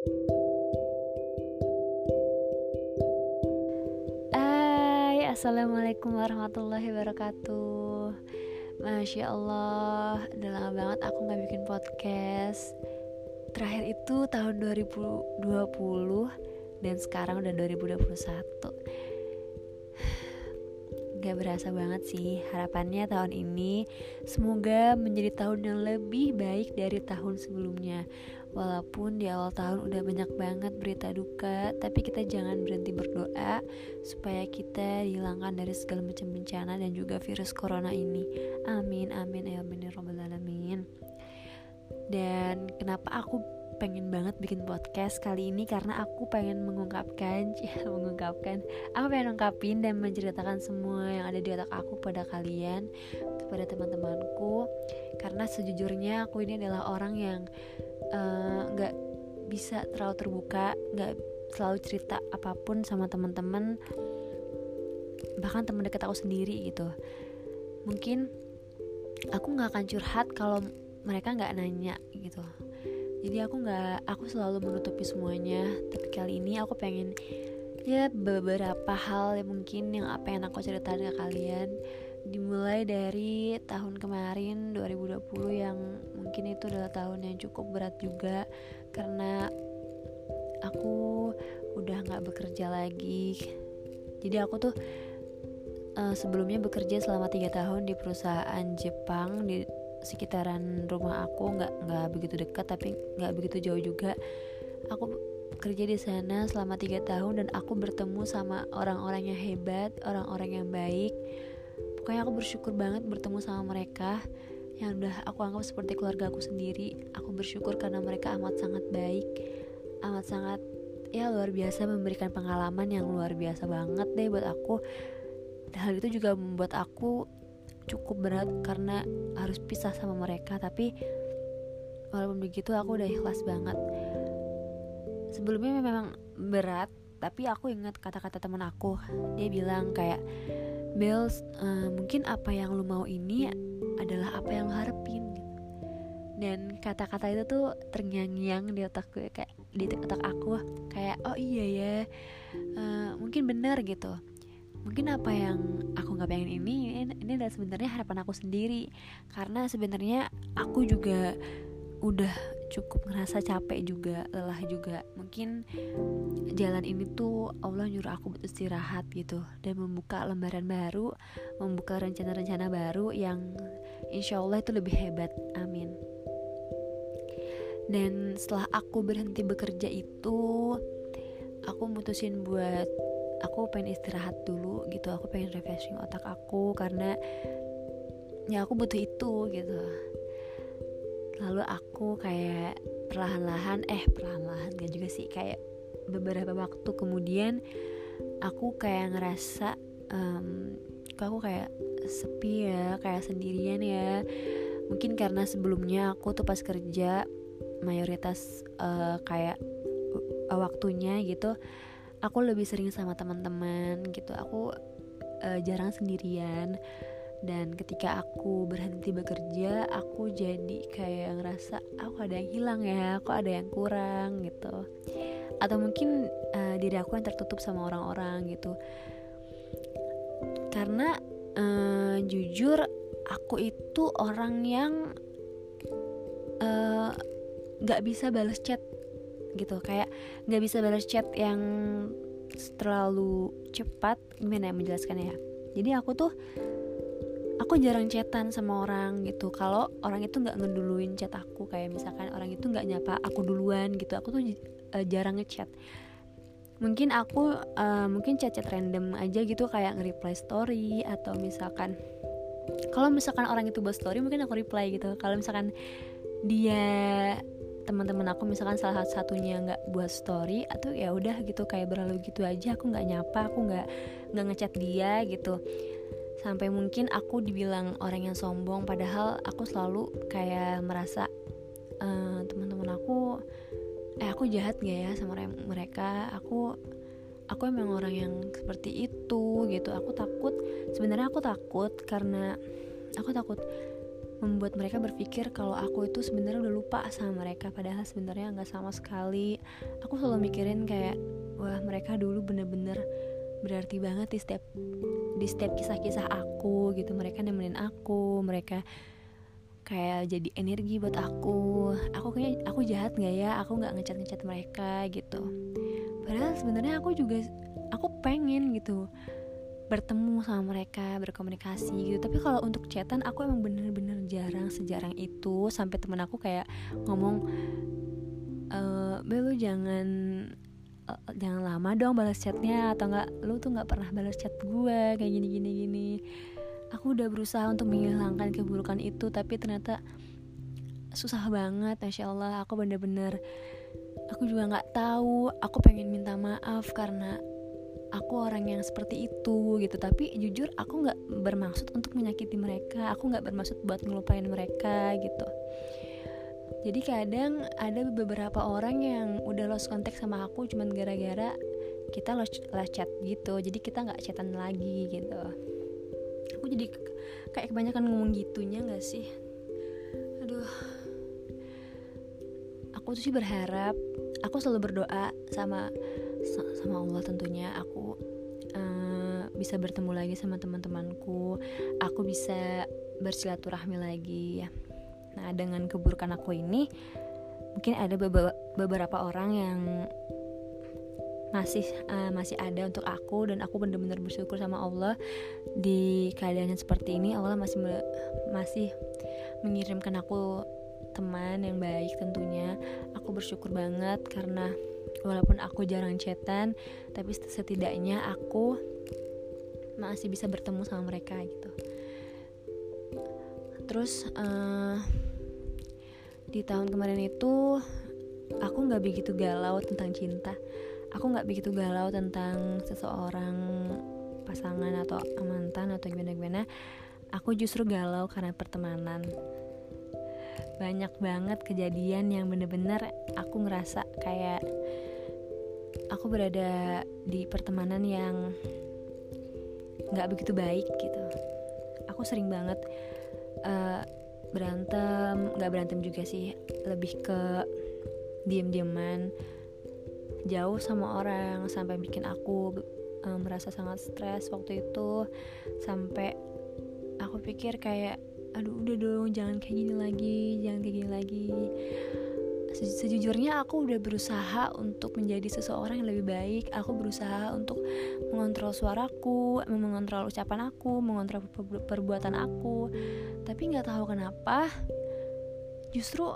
Hai, Assalamualaikum warahmatullahi wabarakatuh. Masya Allah, udah lama banget aku gak bikin podcast. Terakhir itu tahun 2020 Dan sekarang udah 2021 Gak berasa banget sih harapannya tahun ini. Semoga menjadi tahun yang lebih baik dari tahun sebelumnya Walaupun di awal tahun udah banyak banget berita duka Tapi kita jangan berhenti berdoa Supaya kita dihilangkan dari segala macam bencana dan juga virus corona ini. Amin, amin, ya alamin. Dan kenapa aku pengen banget bikin podcast kali ini karena aku pengen mengungkapkan, ya mengungkapkan, aku pengen ungkapin dan menceritakan semua yang ada di otak aku pada kalian, kepada teman-temanku, karena sejujurnya aku ini adalah orang yang eh, nggak uh, bisa terlalu terbuka, nggak selalu cerita apa pun sama teman-teman, bahkan teman dekat aku sendiri gitu. Mungkin aku nggak akan curhat kalau mereka nggak nanya gitu jadi aku nggak aku selalu menutupi semuanya. Tapi kali ini aku pengen ya beberapa hal yang mungkin yang apa yang aku ceritain ke kalian. Dimulai dari tahun kemarin 2020 yang mungkin itu adalah tahun yang cukup berat juga. Karena aku udah nggak bekerja lagi. Jadi aku tuh uh, sebelumnya bekerja selama tiga tahun di perusahaan Jepang di sekitaran rumah aku nggak nggak begitu dekat tapi nggak begitu jauh juga. Aku kerja di sana selama tiga tahun dan aku bertemu sama orang-orang yang hebat orang-orang yang baik. Pokoknya aku bersyukur banget bertemu sama mereka yang udah aku anggap seperti keluarga aku sendiri. Aku bersyukur karena mereka amat sangat baik amat sangat ya luar biasa memberikan pengalaman yang luar biasa banget deh buat aku. Hal itu juga membuat aku cukup berat karena harus pisah sama mereka tapi walaupun begitu aku udah ikhlas banget. Sebelumnya memang berat tapi aku ingat kata-kata teman aku. Dia bilang kayak Bel uh, mungkin apa yang lu mau ini adalah apa yang lu harapin. Dan kata-kata itu tuh terngiang-ngiang di otak gue kayak di otak aku kayak oh iya ya uh, mungkin benar gitu mungkin apa yang aku nggak pengen ini ini adalah sebenarnya harapan aku sendiri. Karena sebenarnya aku juga udah cukup ngerasa capek juga lelah juga. Mungkin jalan ini tuh Allah nyuruh aku buat istirahat gitu dan membuka lembaran baru membuka rencana-rencana baru yang insya Allah itu lebih hebat. Amin. Dan setelah aku berhenti bekerja itu aku mutusin buat aku pengen istirahat dulu gitu aku pengen refreshing otak aku karena ya aku butuh itu gitu. Lalu aku kayak perlahan-lahan eh perlahan-lahan gak juga sih kayak beberapa waktu kemudian aku kayak ngerasa um, kok aku kayak sepi ya kayak sendirian ya. Mungkin karena sebelumnya aku tuh pas kerja mayoritas uh, kayak uh, waktunya gitu aku lebih sering sama teman-teman gitu. Aku uh, jarang sendirian. Dan ketika aku berhenti bekerja aku jadi kayak ngerasa aku ada yang hilang ya aku ada yang kurang gitu. Atau mungkin uh, diri aku yang tertutup sama orang-orang gitu. Karena uh, jujur aku itu orang yang uh, bisa balas chat gitu. Kayak nggak bisa balas chat yang terlalu cepat gimana ya menjelaskannya ya? Jadi aku tuh aku jarang chatan sama orang gitu. Kalau orang itu nggak ngeduluin chat aku kayak misalkan orang itu nggak nyapa aku duluan gitu aku tuh uh, jarang ngechat. Mungkin aku uh, mungkin chat-chat random aja gitu kayak nge-reply story atau misalkan kalau misalkan orang itu buat story mungkin aku reply gitu. Kalau misalkan dia teman-teman aku misalkan salah satunya nggak buat story atau ya udah gitu kayak berlalu gitu aja aku nggak nyapa aku nggak nggak ngechat dia gitu. Sampai mungkin aku dibilang orang yang sombong padahal aku selalu kayak merasa uh, teman-teman aku eh aku jahat gak ya sama mereka? Aku aku emang orang yang seperti itu gitu. Aku takut sebenarnya aku takut karena aku takut membuat mereka berpikir kalau aku itu sebenarnya udah lupa sama mereka padahal sebenarnya nggak sama sekali. Aku selalu mikirin kayak wah mereka dulu bener-bener berarti banget di setiap di setiap kisah-kisah aku gitu. Mereka nemenin aku mereka kayak jadi energi buat aku. Aku kayak aku jahat nggak ya? Aku nggak ngecat ngecat mereka gitu. Padahal sebenarnya aku juga aku pengen gitu bertemu sama mereka berkomunikasi gitu. Tapi kalau untuk chatan aku emang bener-bener jarang sejarang itu. Sampai temen aku kayak ngomong e, Be lu jangan uh, jangan lama dong balas chatnya atau enggak. Lu tuh nggak pernah balas chat gue kayak gini gini gini aku udah berusaha untuk menghilangkan keburukan itu tapi ternyata susah banget masya Allah. Aku bener-bener aku juga nggak tahu. Aku pengen minta maaf karena aku orang yang seperti itu gitu. Tapi jujur aku nggak bermaksud untuk menyakiti mereka. Aku nggak bermaksud buat ngelupain mereka gitu. Jadi kadang ada beberapa orang yang udah lost contact sama aku cuman gara-gara kita lost, lost chat gitu. Jadi kita nggak chatan lagi gitu. Aku jadi kayak kebanyakan ngomong gitunya nggak sih? Aduh. Aku tuh sih berharap aku selalu berdoa sama sama Allah tentunya aku uh, bisa bertemu lagi sama teman-temanku. Aku bisa bersilaturahmi lagi ya. Nah dengan keburukan aku ini mungkin ada beberapa orang yang masih uh, masih ada untuk aku dan aku benar-benar bersyukur sama Allah. Di keadaan yang seperti ini Allah masih masih mengirimkan aku teman yang baik tentunya. Aku bersyukur banget karena walaupun aku jarang chatan tapi setidaknya aku masih bisa bertemu sama mereka gitu. Terus uh, di tahun kemarin itu aku nggak begitu galau tentang cinta. Aku nggak begitu galau tentang seseorang pasangan atau mantan atau gimana gimana. Aku justru galau karena pertemanan. Banyak banget kejadian yang bener-bener aku ngerasa kayak aku berada di pertemanan yang nggak begitu baik gitu. Aku sering banget uh, berantem nggak berantem juga sih. Lebih ke diem-dieman jauh sama orang sampai bikin aku uh, merasa sangat stres waktu itu. Sampai aku pikir kayak aduh udah dong jangan kayak gini lagi jangan kayak gini lagi sejujurnya aku udah berusaha untuk menjadi seseorang yang lebih baik. Aku berusaha untuk mengontrol suaraku mengontrol ucapan aku mengontrol perbuatan aku. Tapi nggak tahu kenapa justru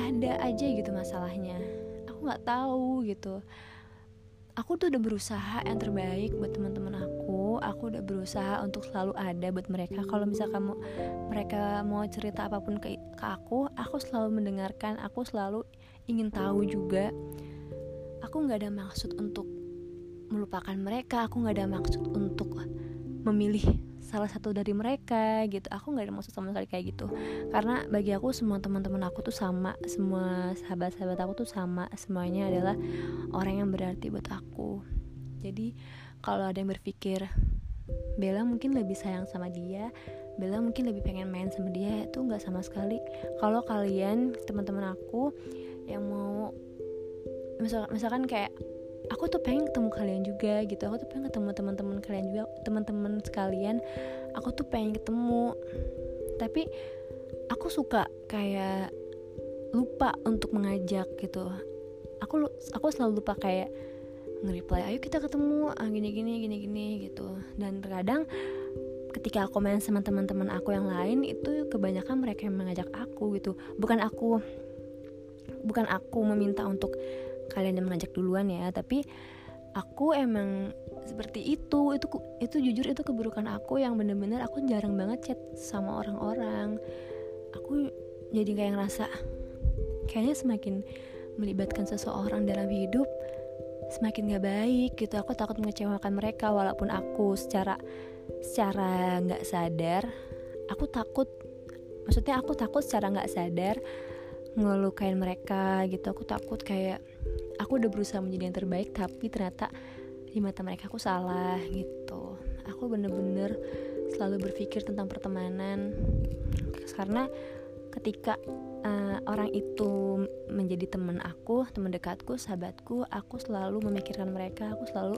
ada aja gitu masalahnya. Aku nggak tahu gitu. Aku tuh udah berusaha yang terbaik buat teman-teman aku udah berusaha untuk selalu ada buat mereka. Kalau misalkan mau mereka mau cerita apa pun ke, ke aku aku selalu mendengarkan aku selalu ingin tahu juga. Aku nggak ada maksud untuk melupakan mereka aku nggak ada maksud untuk memilih salah satu dari mereka gitu. Aku nggak ada maksud sama sekali kayak gitu. Karena bagi aku semua teman-teman aku tuh sama semua sahabat-sahabat aku tuh sama. Semuanya adalah orang yang berarti buat aku. Jadi kalau ada yang berpikir Bella mungkin lebih sayang sama dia Bella mungkin lebih pengen main sama dia itu nggak sama sekali. Kalau kalian teman-teman aku yang mau misal misalkan kayak aku tuh pengen ketemu kalian juga gitu. Aku tuh pengen ketemu teman-teman kalian juga teman-teman sekalian aku tuh pengen ketemu. Tapi aku suka kayak lupa untuk mengajak gitu. Aku aku selalu lupa kayak nge-reply ayo kita ketemu ah, gini gini gini gini gitu. Dan terkadang ketika aku main sama teman-teman aku yang lain itu kebanyakan mereka yang mengajak aku gitu. Bukan aku bukan aku meminta untuk kalian yang mengajak duluan ya tapi aku emang seperti itu. Itu itu jujur itu keburukan aku yang bener-bener aku jarang banget chat sama orang-orang. Aku jadi kayak ngerasa kayaknya semakin melibatkan seseorang dalam hidup semakin gak baik gitu. Aku takut mengecewakan mereka walaupun aku secara secara nggak sadar. Aku takut maksudnya aku takut secara nggak sadar ngelukain mereka gitu. Aku takut kayak aku udah berusaha menjadi yang terbaik tapi ternyata di mata mereka aku salah gitu. Aku bener-bener selalu berpikir tentang pertemanan. Karena ketika uh, orang itu menjadi teman aku teman dekatku sahabatku aku selalu memikirkan mereka aku selalu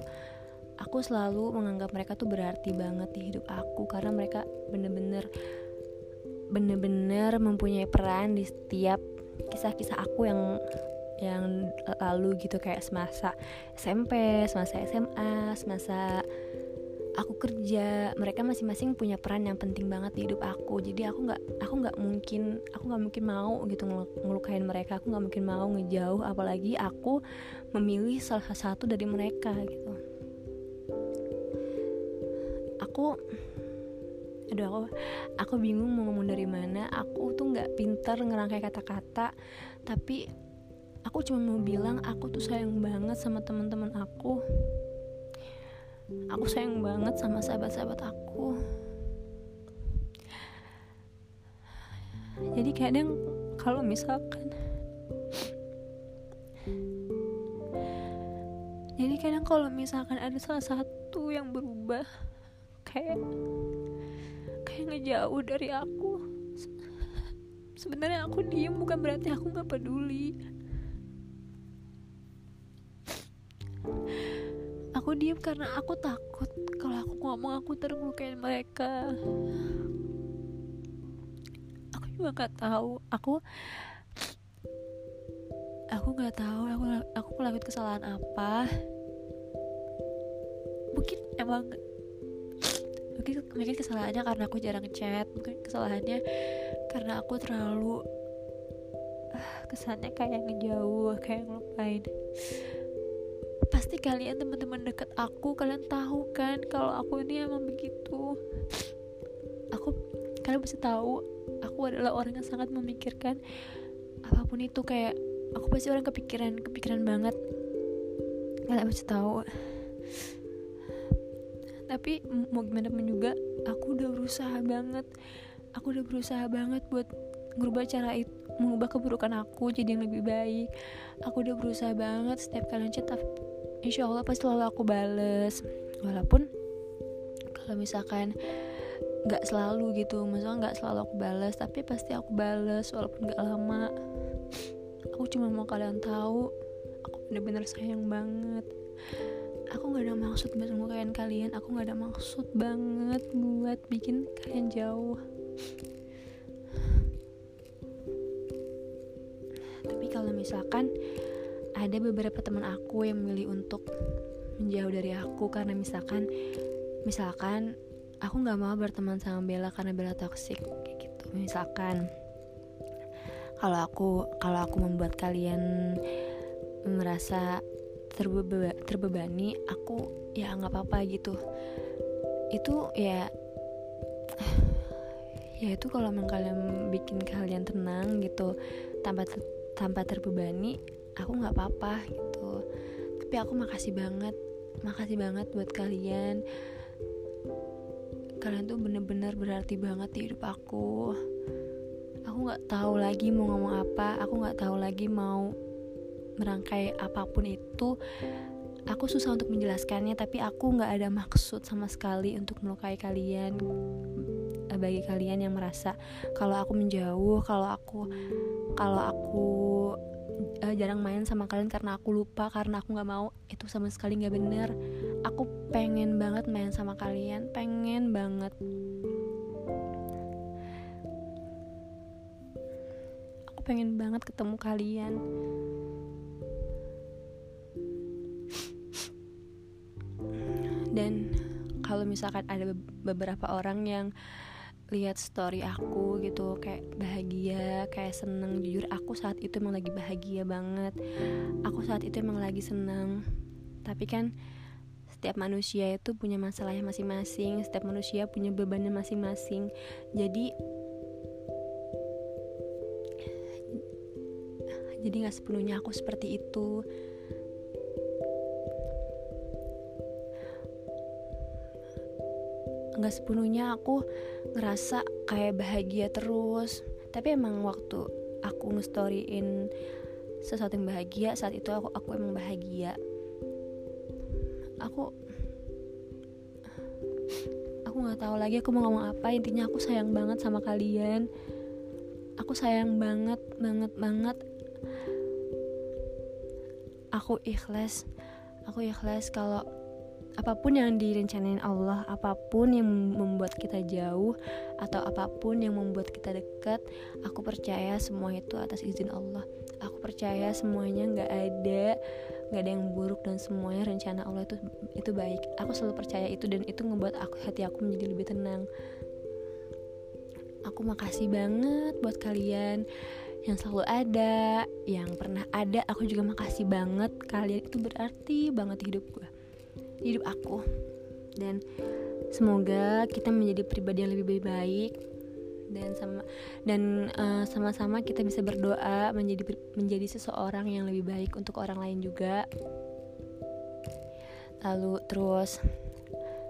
aku selalu menganggap mereka tuh berarti banget di hidup aku. Karena mereka bener-bener bener-bener mempunyai peran di setiap kisah-kisah aku yang yang lalu gitu. Kayak semasa SMP, semasa SMA, semasa kerja mereka masing-masing punya peran yang penting banget di hidup aku. Jadi aku nggak aku nggak mungkin aku nggak mungkin mau gitu ngelukain mereka. Aku nggak mungkin mau ngejauh. Apalagi aku memilih salah satu dari mereka gitu. Aku aduh aku aku bingung mau ngomong dari mana. Aku tuh nggak pinter ngerangkai kata-kata. Tapi aku cuma mau bilang aku tuh sayang banget sama teman-teman aku aku sayang banget sama sahabat-sahabat aku. Jadi kadang kalau misalkan jadi kadang kalau misalkan ada salah satu yang berubah kayak kayak ngejauh dari aku sebenarnya aku diem bukan berarti aku nggak peduli aku diem karena aku takut kalau aku ngomong aku terlukain mereka. Aku juga nggak tahu. Aku aku nggak tahu aku aku ngelakuin kesalahan apa. Mungkin emang mungkin mungkin kesalahannya karena aku jarang chat mungkin kesalahannya karena aku terlalu uh, kesannya kayak ngejauh kayak ngelupain pasti kalian teman-teman dekat aku kalian tahu kan kalau aku ini emang begitu. Aku kalian bisa tahu aku adalah orang yang sangat memikirkan apa pun itu kayak aku pasti orang kepikiran kepikiran banget. Kalian bisa tahu. Tapi mau gimana pun juga aku udah berusaha banget. Aku udah berusaha banget buat ngubah cara itu mengubah keburukan aku jadi yang lebih baik. Aku udah berusaha banget setiap kalian chat insya Allah pasti selalu aku bales. Walaupun kalau misalkan nggak selalu gitu maksudnya nggak selalu aku balas tapi pasti aku balas walaupun nggak lama. Aku cuma mau kalian tahu aku bener-bener sayang banget. Aku nggak ada maksud buat ngelukain kalian aku nggak ada maksud banget buat bikin kalian jauh. Tapi kalau misalkan ada beberapa teman aku yang memilih untuk menjauh dari aku karena misalkan misalkan aku nggak mau berteman sama Bella karena Bella toxic kayak gitu. Misalkan kalau aku kalau aku membuat kalian merasa terbeba terbebani aku ya nggak apa-apa gitu. Itu ya ya itu kalau kalian bikin kalian tenang gitu tanpa tanpa terbebani aku nggak apa-apa gitu. Tapi aku makasih banget makasih banget buat kalian. Kalian tuh bener-bener berarti banget di hidup aku. Aku nggak tahu lagi mau ngomong apa aku nggak tahu lagi mau merangkai apa pun itu. Aku susah untuk menjelaskannya tapi aku nggak ada maksud sama sekali untuk melukai kalian bagi kalian yang merasa kalau aku menjauh kalau aku kalau aku uh, jarang main sama kalian karena aku lupa karena aku nggak mau itu sama sekali nggak bener. Aku pengen banget main sama kalian pengen banget. Aku pengen banget ketemu kalian. Dan kalau misalkan ada beberapa orang yang lihat story aku gitu kayak bahagia kayak seneng. Jujur aku saat itu emang lagi bahagia banget. Aku saat itu emang lagi seneng. Tapi kan setiap manusia itu punya masalahnya masing-masing setiap manusia punya bebannya masing-masing. Jadi jadi nggak sepenuhnya aku seperti itu nggak sepenuhnya aku ngerasa kayak bahagia terus. Tapi emang waktu aku ngestoryin sesuatu yang bahagia saat itu aku aku emang bahagia. Aku aku nggak tahu lagi aku mau ngomong apa. Intinya aku sayang banget sama kalian. Aku sayang banget banget banget. Aku ikhlas aku ikhlas kalau apa pun yang direncanain Allah, apa pun yang membuat kita jauh atau apa pun yang membuat kita dekat, aku percaya semua itu atas izin Allah. Aku percaya semuanya nggak ada nggak ada yang buruk dan semuanya rencana Allah itu itu baik. Aku selalu percaya itu dan itu ngebuat aku hati aku menjadi lebih tenang. Aku makasih banget buat kalian yang selalu ada, yang pernah ada. Aku juga makasih banget kalian itu berarti banget hidup gue, hidup aku. Dan semoga kita menjadi pribadi yang lebih baik dan sama dan uh, sama-sama kita bisa berdoa menjadi menjadi seseorang yang lebih baik untuk orang lain juga. Lalu terus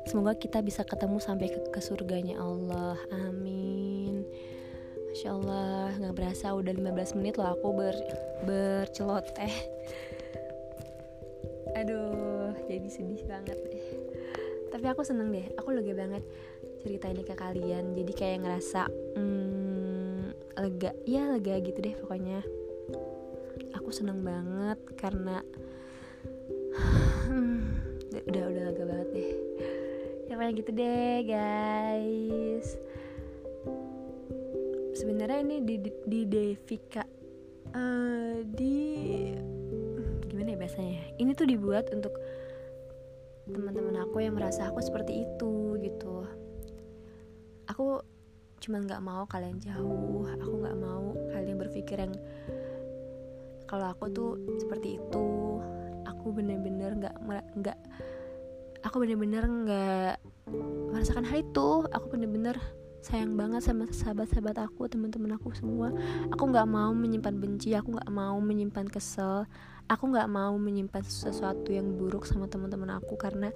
semoga kita bisa ketemu sampai ke, ke surganya Allah. Amin. Masya Allah nggak berasa udah 15 menit loh aku ber berceloteh Aduh jadi sedih banget deh. Tapi aku seneng deh Aku lega banget cerita ini ke kalian. Jadi kayak ngerasa hmm, lega Ya lega gitu deh pokoknya. Aku seneng banget karena Udah udah lega banget deh. Ya kayak gitu deh guys. Sebenarnya ini di di, di Devika uh, di ya bahasanya ini tuh dibuat untuk teman-teman aku yang merasa aku seperti itu gitu. Aku cuman nggak mau kalian jauh. Aku nggak mau kalian berpikir yang kalau aku tuh seperti itu. Aku bener-bener nggak nggak aku bener-bener nggak merasakan hal itu. Aku bener-bener sayang banget sama sahabat-sahabat aku teman-teman aku semua. Aku nggak mau menyimpan benci aku nggak mau menyimpan kesel. Aku nggak mau menyimpan sesuatu yang buruk sama teman-teman aku karena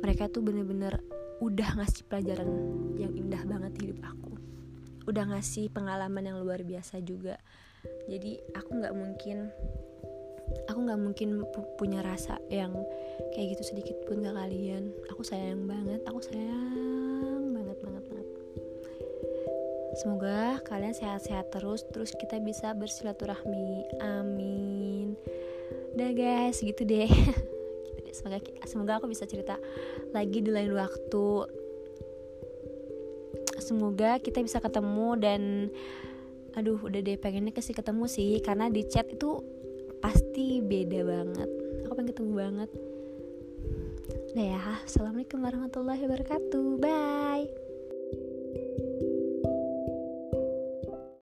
mereka tuh bener-bener udah ngasih pelajaran yang indah banget di hidup aku. Udah ngasih pengalaman yang luar biasa juga. Jadi aku nggak mungkin aku nggak mungkin punya rasa yang kayak gitu sedikit pun ke kalian. Aku sayang banget aku sayang Semoga kalian sehat-sehat terus Terus kita bisa bersilaturahmi. Amin. Udah guys gitu deh. Semoga, semoga aku bisa cerita lagi di lain waktu. Semoga kita bisa ketemu dan Aduh udah deh pengennya kasih ketemu sih Karena di chat itu pasti beda banget. Aku pengen ketemu banget. Udah ya Assalamualaikum warahmatullahi wabarakatuh. Bye